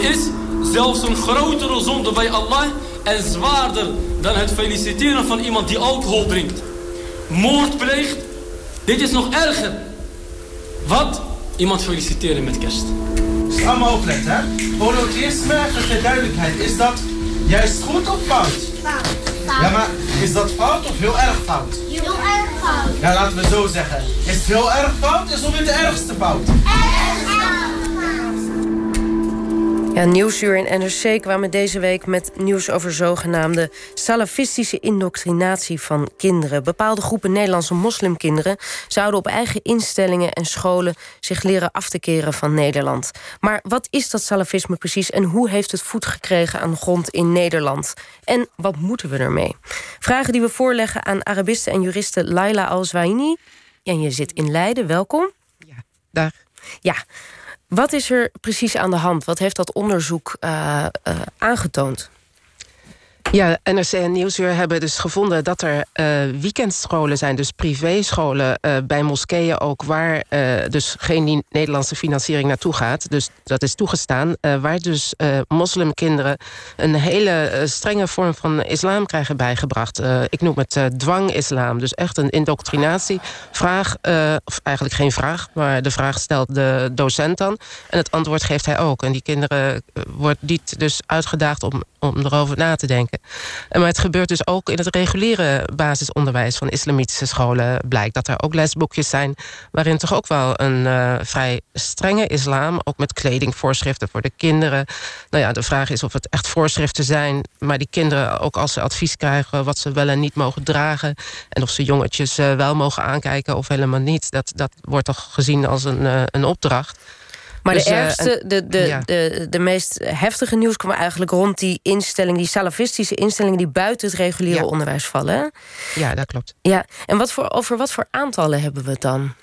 Dit is zelfs een grotere zonde bij Allah en zwaarder dan het feliciteren van iemand die alcohol drinkt. Moord pleegt, dit is nog erger. Wat? Iemand feliciteren met kerst. Dus allemaal opletten, hè? Monotheïsme, even ter duidelijkheid, is dat juist goed of fout? Fout. Ja, maar is dat fout of heel erg fout? Heel erg fout. Ja, laten we zo zeggen. Is het heel erg fout, is ongeveer de ergste fout. Ja, Nieuwsuur en NRC kwamen deze week met nieuws over zogenaamde salafistische indoctrinatie van kinderen. Bepaalde groepen Nederlandse moslimkinderen zouden op eigen instellingen en scholen zich leren af te keren van Nederland. Maar wat is dat salafisme precies en hoe heeft het voet gekregen aan de grond in Nederland? En wat moeten we ermee? Vragen die we voorleggen aan Arabiste en juriste Laila Al-Zwaini. En je zit in Leiden, welkom. Ja, dag. Ja, wat is er precies aan de hand? Wat heeft dat onderzoek uh, uh, aangetoond? Ja, NRC en Nieuwsuur hebben dus gevonden dat er uh, weekendscholen zijn, dus privéscholen uh, bij moskeeën ook, waar uh, dus geen Nederlandse financiering naartoe gaat. Dus dat is toegestaan, waar dus moslimkinderen een hele strenge vorm van islam krijgen bijgebracht. ik noem het dwang-islam, dus echt een indoctrinatie. Vraag, of eigenlijk geen vraag, maar de vraag stelt de docent dan. En het antwoord geeft hij ook. En die kinderen wordt niet dus uitgedaagd om, om erover na te denken. Maar het gebeurt dus ook in het reguliere basisonderwijs van islamitische scholen. Blijkt dat er ook lesboekjes zijn waarin toch ook wel een uh, vrij strenge islam, ook met kledingvoorschriften voor de kinderen. Nou ja, de vraag is of het echt voorschriften zijn, maar die kinderen ook als ze advies krijgen wat ze wel en niet mogen dragen en of ze jongetjes uh, wel mogen aankijken of helemaal niet, dat, dat wordt toch gezien als een, uh, een opdracht. Maar dus, de ergste, de, de, ja. de, de meest heftige nieuws kwam eigenlijk rond die instelling, die salafistische instellingen die buiten het reguliere ja. onderwijs vallen. Ja, dat klopt. Ja, en wat voor, over wat voor aantallen hebben we het dan?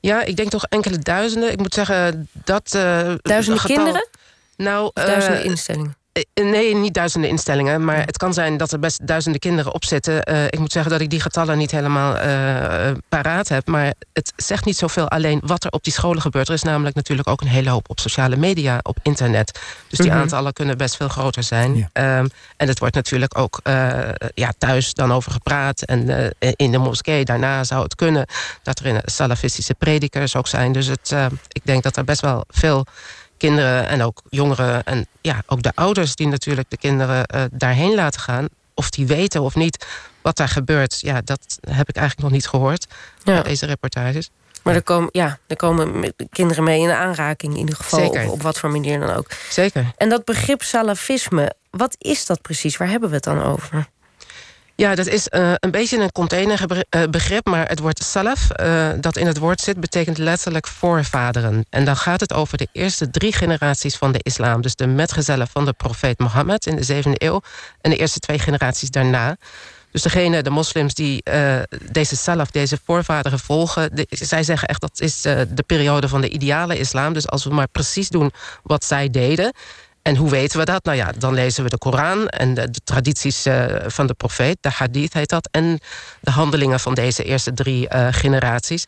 Ja, ik denk toch enkele duizenden. Ik moet zeggen dat. Uh, duizenden getal... kinderen? Nou, duizenden uh, instellingen. Nee, niet duizenden instellingen. Maar het kan zijn dat er best duizenden kinderen op zitten. Uh, ik moet zeggen dat ik die getallen niet helemaal uh, paraat heb. Maar het zegt niet zoveel alleen wat er op die scholen gebeurt. Er is namelijk natuurlijk ook een hele hoop op sociale media, op internet. Dus die -hmm. aantallen kunnen best veel groter zijn. Ja. Um, en het wordt natuurlijk ook uh, ja, thuis dan over gepraat. En in de moskee daarna zou het kunnen dat er in salafistische predikers ook zijn. Dus het, ik denk dat er best wel veel kinderen en ook jongeren en ja, ook de ouders die natuurlijk de kinderen uh, daarheen laten gaan, of die weten of niet wat daar gebeurt, ja, dat heb ik eigenlijk nog niet gehoord ja. deze reportages. Maar er komen, ja, er komen kinderen mee in aanraking in ieder geval, Zeker. Op, op wat voor manier dan ook. Zeker. En dat begrip salafisme, wat is dat precies? Waar hebben we het dan over? Ja, dat is uh, een beetje een containerbegrip, maar het woord salaf, uh, dat in het woord zit, betekent letterlijk voorvaderen. En dan gaat het over de eerste drie generaties van de islam. Dus de metgezellen van de profeet Mohammed in de zevende eeuw en de eerste twee generaties daarna. Dus degene, de moslims die deze salaf, deze voorvaderen volgen... Zij zeggen echt dat is de periode van de ideale islam. Dus als we maar precies doen wat zij deden... En hoe weten we dat? Nou ja, dan lezen we de Koran en de, de tradities uh, van de profeet, de hadith heet dat, en de handelingen van deze eerste drie uh, generaties.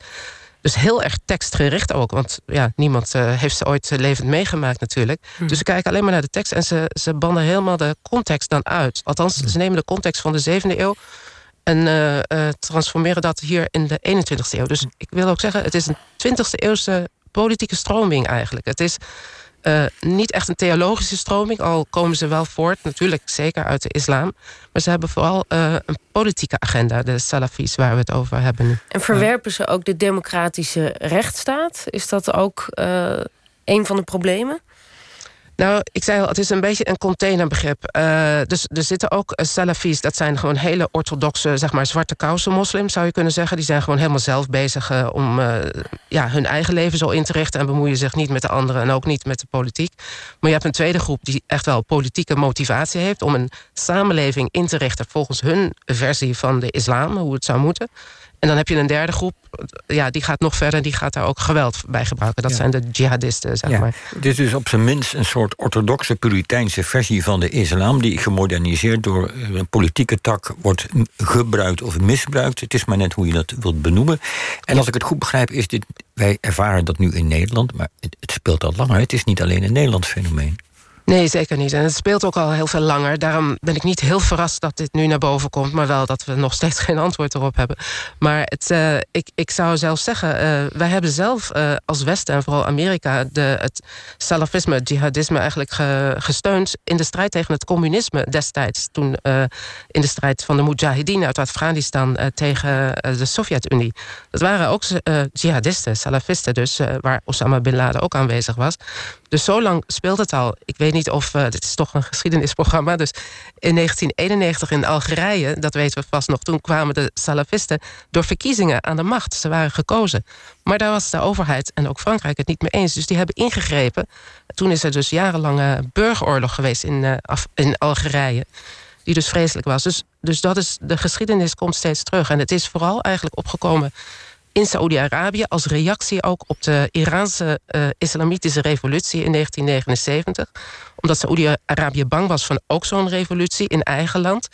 Dus heel erg tekstgericht ook, want ja, niemand uh, heeft ze ooit levend meegemaakt natuurlijk. Hmm. Dus ze kijken alleen maar naar de tekst en ze, ze banden helemaal de context dan uit. Althans, hmm. ze nemen de context van de zevende eeuw en transformeren dat hier in de 21ste eeuw. Dus ik wil ook zeggen, het is een 20ste eeuwse politieke stroming eigenlijk. Het is uh, niet echt een theologische stroming, al komen ze wel voort, natuurlijk zeker uit de islam. Maar ze hebben vooral uh, een politieke agenda, de Salafis, waar we het over hebben nu. En verwerpen ze ook de democratische rechtsstaat? Is dat ook uh, een van de problemen? Nou, ik zei al, het is een beetje een containerbegrip. Uh, dus er zitten ook uh, Salafis, dat zijn gewoon hele orthodoxe, zeg maar, zwarte kousen moslims, zou je kunnen zeggen. Die zijn gewoon helemaal zelf bezig uh, om ja, hun eigen leven zo in te richten en bemoeien zich niet met de anderen en ook niet met de politiek. Maar je hebt een tweede groep die echt wel politieke motivatie heeft om een samenleving in te richten volgens hun versie van de islam, hoe het zou moeten. En dan heb je een derde groep, ja, die gaat nog verder, die gaat daar ook geweld bij gebruiken. Dat zijn de jihadisten, zeg maar. Dit is dus op zijn minst een soort orthodoxe Puriteinse versie van de islam, die gemoderniseerd door een politieke tak wordt gebruikt of misbruikt. Het is maar net hoe je dat wilt benoemen. En als ik het goed begrijp, is dit. Wij ervaren dat nu in Nederland, maar het, het speelt al langer. Het is niet alleen een Nederlands fenomeen. Nee, zeker niet. En het speelt ook al heel veel langer. Daarom ben ik niet heel verrast dat dit nu naar boven komt. Maar wel dat we nog steeds geen antwoord erop hebben. Maar het, uh, ik, ik zou zelf zeggen, uh, wij hebben zelf uh, als Westen en vooral Amerika de, het salafisme, het jihadisme eigenlijk ge, gesteund in de strijd tegen het communisme destijds. Toen in de strijd van de Mujahideen uit Afghanistan tegen de Sovjet-Unie. Dat waren ook jihadisten, salafisten dus, waar Osama Bin Laden ook aanwezig was. Dus zo lang speelt het al. Ik weet niet of, uh, dit is toch een geschiedenisprogramma... dus in 1991 in Algerije, dat weten we vast nog... toen kwamen de salafisten door verkiezingen aan de macht. Ze waren gekozen. Maar daar was de overheid en ook Frankrijk het niet mee eens. Dus die hebben ingegrepen. Toen is er dus jarenlange burgeroorlog geweest in, uh, in Algerije... die dus vreselijk was. Dus, dus dat is, de geschiedenis komt steeds terug. En het is vooral eigenlijk opgekomen in Saoedi-Arabië als reactie ook op de Iraanse uh, islamitische revolutie in 1979. Omdat Saoedi-Arabië bang was van ook zo'n revolutie in eigen land.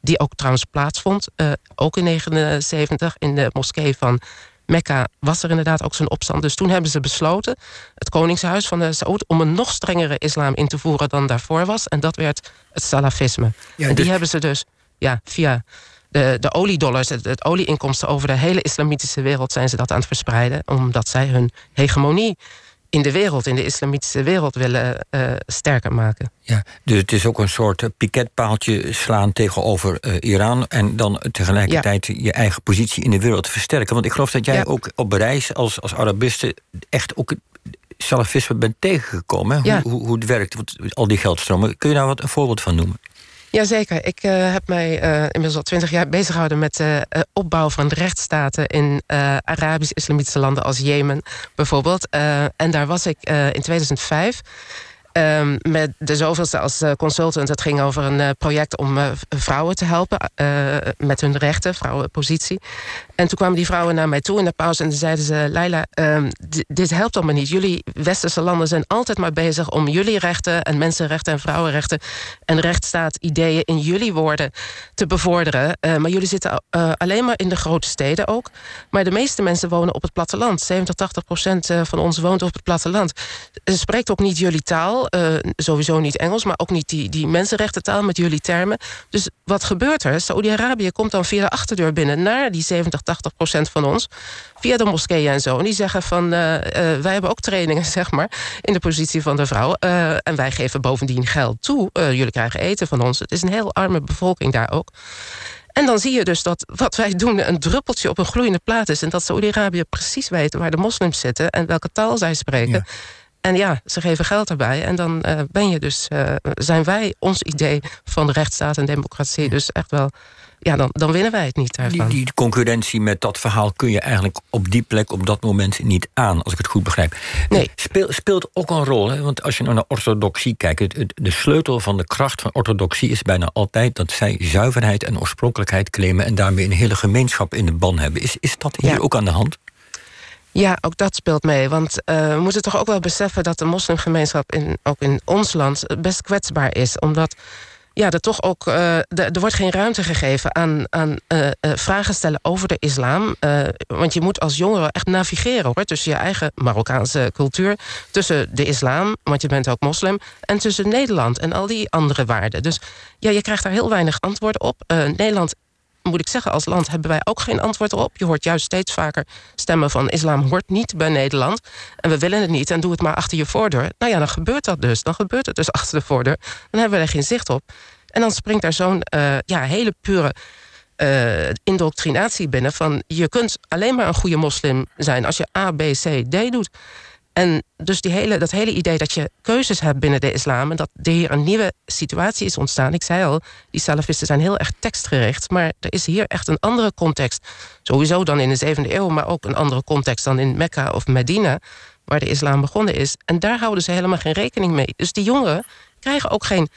Die ook trouwens plaatsvond, uh, ook in 1979 in de moskee van Mekka was er inderdaad ook zo'n opstand. Dus toen hebben ze besloten, het koningshuis van de Saoed... om een nog strengere islam in te voeren dan daarvoor was. En dat werd het salafisme. Ja, en die dus... hebben ze dus ja, via de, de oliedollars, het, het olieinkomsten over de hele islamitische wereld zijn ze dat aan het verspreiden. Omdat zij hun hegemonie in de wereld, in de islamitische wereld willen uh, sterker maken. Ja, dus het is ook een soort piketpaaltje slaan tegenover uh, Iran... en dan tegelijkertijd ja. je eigen positie in de wereld versterken. Want ik geloof dat jij ja. ook op reis als, als Arabiste... echt ook salafisme bent tegengekomen. Hoe, hoe, hoe, het werkt, al die geldstromen. Kun je daar wat een voorbeeld van noemen? Jazeker. Ik uh, heb mij uh, inmiddels al twintig jaar bezig gehouden met de uh, opbouw van rechtsstaten in Arabisch-islamitische landen als Jemen bijvoorbeeld. en daar was ik in 2005. Um, met de zoveelste als consultant. Het ging over een project om vrouwen te helpen met hun rechten, vrouwenpositie. En toen kwamen die vrouwen naar mij toe in de pauze en zeiden ze: Leila, um, dit helpt allemaal niet. Jullie westerse landen zijn altijd maar bezig om jullie rechten en mensenrechten en vrouwenrechten en rechtsstaat ideeën in jullie woorden te bevorderen. Maar jullie zitten alleen maar in de grote steden ook. Maar de meeste mensen wonen op het platteland. 70, 80 procent eh, van ons woont op het platteland. Ze spreekt ook niet jullie taal, sowieso niet Engels, maar ook niet die, die mensenrechtentaal met jullie termen. Dus wat gebeurt er? Saudi-Arabië komt dan via de achterdeur binnen naar die 70, 80 procent van ons. Via de moskeeën en zo. En die zeggen van, uh, uh, wij hebben ook trainingen, zeg maar, in de positie van de vrouw. En wij geven bovendien geld toe. jullie krijgen eten van ons. Het is een heel arme bevolking daar ook. En dan zie je dus dat wat wij doen een druppeltje op een gloeiende plaat is. En dat Saudi-Arabië precies weet waar de moslims zitten en welke taal zij spreken. En ja, ze geven geld erbij. En dan uh, ben je dus, uh, zijn wij ons idee van de rechtsstaat en democratie dus echt wel ja, dan, dan winnen wij het niet daarvan. Die, die, concurrentie met dat verhaal kun je eigenlijk op die plek op dat moment niet aan, als ik het goed begrijp. Nee. Speel, speelt ook een rol, hè? want als je nou naar orthodoxie kijkt, het, de sleutel van de kracht van orthodoxie is bijna altijd dat zij zuiverheid en oorspronkelijkheid claimen en daarmee een hele gemeenschap in de ban hebben. Is, is dat hier ja. ook aan de hand? Ja, ook dat speelt mee. Want uh, we moeten toch ook wel beseffen dat de moslimgemeenschap in, ook in ons land best kwetsbaar is. Omdat ja, er toch ook. Uh, er wordt geen ruimte gegeven aan, aan uh, vragen stellen over de islam. want je moet als jongere echt navigeren hoor, tussen je eigen Marokkaanse cultuur, tussen de islam, want je bent ook moslim, en tussen Nederland en al die andere waarden. Dus ja, je krijgt daar heel weinig antwoord op. Nederland moet ik zeggen, als land hebben wij ook geen antwoord op. Je hoort juist steeds vaker stemmen van islam hoort niet bij Nederland. En we willen het niet en doe het maar achter je voordeur. Nou ja, dan gebeurt dat dus. Dan gebeurt het dus achter de voordeur. Dan hebben we er geen zicht op. En dan springt daar zo'n uh, ja, hele pure uh, indoctrinatie binnen van je kunt alleen maar een goede moslim zijn als je A, B, C, D doet. En dus die hele, dat hele idee dat je keuzes hebt binnen de islam... en dat er hier een nieuwe situatie is ontstaan. Ik zei al, die salafisten zijn heel erg tekstgericht... maar er is hier echt een andere context. Sowieso dan in de zevende eeuw... maar ook een andere context dan in Mekka of Medina... waar de islam begonnen is. En daar houden ze helemaal geen rekening mee. Dus die jongeren krijgen ook geen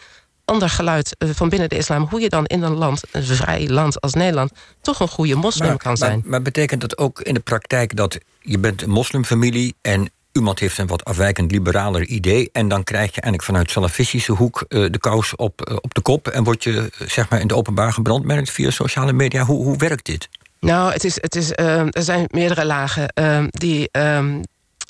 ander geluid van binnen de islam, hoe je dan in een land, een vrij land als Nederland, toch een goede moslim kan zijn. Maar, maar betekent dat ook in de praktijk dat je bent een moslimfamilie en iemand heeft een wat afwijkend liberaler idee. En dan krijg je eigenlijk vanuit salafistische hoek uh, de kous op, uh, op de kop. En word je zeg maar in de openbaar gebrandmerkt via sociale media. Hoe, hoe werkt dit? Nou, het is, het is, uh, er zijn meerdere lagen die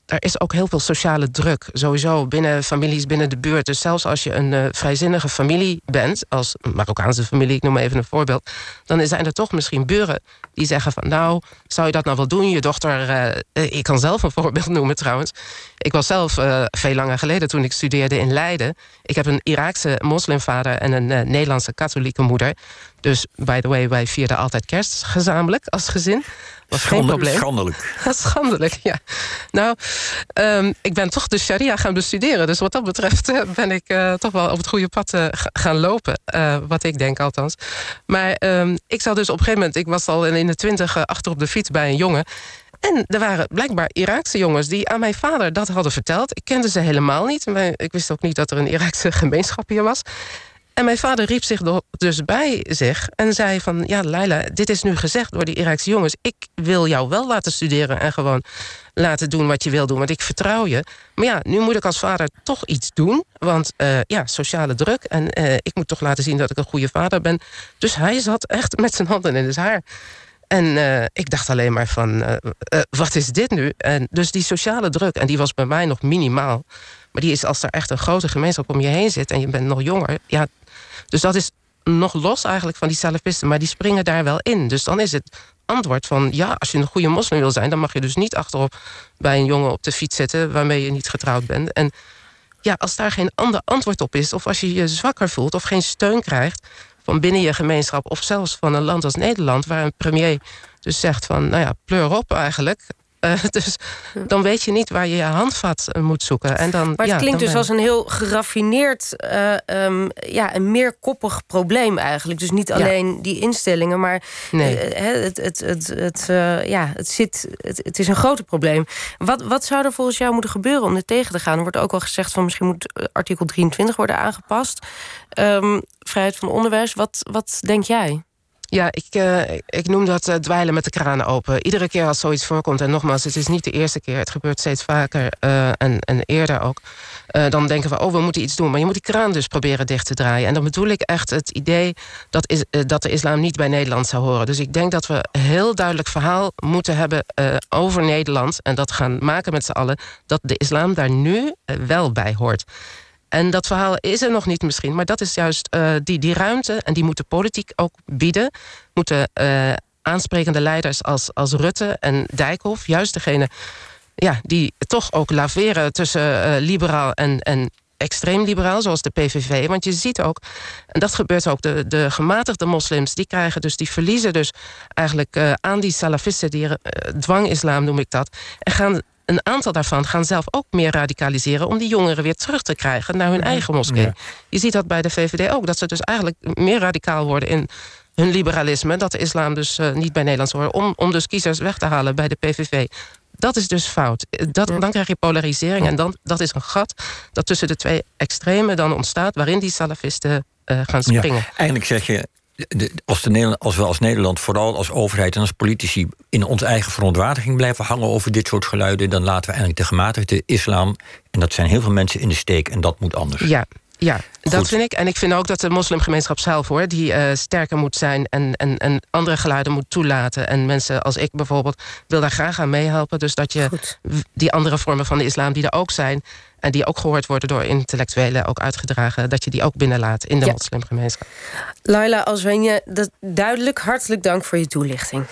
er is ook heel veel sociale druk. Sowieso binnen families, binnen de buurt. Dus zelfs als je een uh, vrijzinnige familie bent, als Marokkaanse familie, ik noem even een voorbeeld, dan zijn er toch misschien buren die zeggen van nou, zou je dat nou wel doen? Je dochter, uh, ik kan zelf een voorbeeld noemen trouwens. Ik was zelf veel langer geleden toen ik studeerde in Leiden. Ik heb een Iraakse moslimvader en een Nederlandse katholieke moeder. Dus by the way, wij vierden altijd kerst gezamenlijk als gezin. Was geen probleem. Schandelijk. schandelijk, ja. Nou, um, ik ben toch de sharia gaan bestuderen. Dus wat dat betreft uh, ben ik uh, toch wel op het goede pad uh, gaan lopen. wat ik denk althans. Maar um, ik zat dus op een gegeven moment... Ik was al in de twintig achter op de fiets bij een jongen. En er waren blijkbaar Iraakse jongens die aan mijn vader dat hadden verteld. Ik kende ze helemaal niet. Ik wist ook niet dat er een Iraakse gemeenschap hier was. En mijn vader riep zich dus bij zich en zei van... ja, Laila, dit is nu gezegd door die Iraakse jongens. Ik wil jou wel laten studeren en gewoon laten doen wat je wil doen. Want ik vertrouw je. Maar ja, nu moet ik als vader toch iets doen. Want uh, ja, sociale druk. En uh, ik moet toch laten zien dat ik een goede vader ben. Dus hij zat echt met zijn handen in zijn haar. En uh, ik dacht alleen maar van, wat is dit nu? En dus die sociale druk, en die was bij mij nog minimaal... Maar die is als er echt een grote gemeenschap om je heen zit en je bent nog jonger, ja, dus dat is nog los eigenlijk van die salafisten, maar die springen daar wel in. Dus dan is het antwoord van ja, als je een goede moslim wil zijn, dan mag je dus niet achterop bij een jongen op de fiets zitten waarmee je niet getrouwd bent. En ja, als daar geen ander antwoord op is, of als je je zwakker voelt of geen steun krijgt van binnen je gemeenschap, of zelfs van een land als Nederland, waar een premier dus zegt van nou ja, pleur op eigenlijk. Uh, dus dan weet je niet waar je je handvat eh, moet zoeken. En dan, maar het ja, klinkt dus als een heel geraffineerd, uh, um, ja, een meerkoppig probleem eigenlijk. Dus niet alleen ja. die instellingen, maar nee. het, het, het, het, ja, het, zit, het, het, is een groot probleem. Wat, wat zou er volgens jou moeten gebeuren om dit tegen te gaan? Er wordt ook al gezegd van misschien moet artikel 23 worden aangepast. Um, vrijheid van onderwijs. Wat, wat denk jij? Ja, ik, uh, ik noem dat uh, dweilen met de kraan open. Iedere keer als zoiets voorkomt, en nogmaals, het is niet de eerste keer, het gebeurt steeds vaker uh, en, en eerder ook. dan denken we, oh, we moeten iets doen. Maar je moet die kraan dus proberen dicht te draaien. En dan bedoel ik echt het idee dat, is, dat de islam niet bij Nederland zou horen. Dus ik denk dat we een heel duidelijk verhaal moeten hebben over Nederland. En dat gaan maken met z'n allen, dat de islam daar nu wel bij hoort. En dat verhaal is er nog niet misschien, maar dat is juist uh, die, die ruimte... en die moet de politiek ook bieden. Moeten uh, aansprekende leiders als, als Rutte en Dijkhoff... juist degene ja, die toch ook laveren tussen uh, liberaal en, en extreem liberaal, zoals de PVV. Want je ziet ook, en dat gebeurt ook, de, de gematigde moslims... die krijgen dus, die verliezen dus eigenlijk aan die salafisten... die dwangislam noem ik dat... en gaan een aantal daarvan gaan zelf ook meer radicaliseren... om die jongeren weer terug te krijgen naar hun eigen moskee. Ja. Je ziet dat bij de VVD ook. Dat ze dus eigenlijk meer radicaal worden in hun liberalisme. Dat de islam dus uh, niet bij Nederlands hoort. Om, om dus kiezers weg te halen bij de PVV. Dat is dus fout. Dat, Dan krijg je polarisering. En dan, dat is een gat dat tussen de twee extremen dan ontstaat... waarin die salafisten uh, gaan springen. Ja, eigenlijk zeg je, als, de als we als Nederland, vooral als overheid en als politici... in onze eigen verontwaardiging blijven hangen over dit soort geluiden... dan laten we eigenlijk de gematigde islam... en dat zijn heel veel mensen in de steek en dat moet anders. Ja, ja, Goed. dat vind ik. En ik vind ook dat de moslimgemeenschap zelf, hoor, die uh, sterker moet zijn en, en, en andere geluiden moet toelaten. En mensen als ik bijvoorbeeld wil daar graag aan meehelpen. Dus dat je Goed. die andere vormen van de islam die er ook zijn en die ook gehoord worden door intellectuelen, ook uitgedragen, dat je die ook binnenlaat in de ja. moslimgemeenschap. Laila Alswenje, dat duidelijk hartelijk dank voor je toelichting.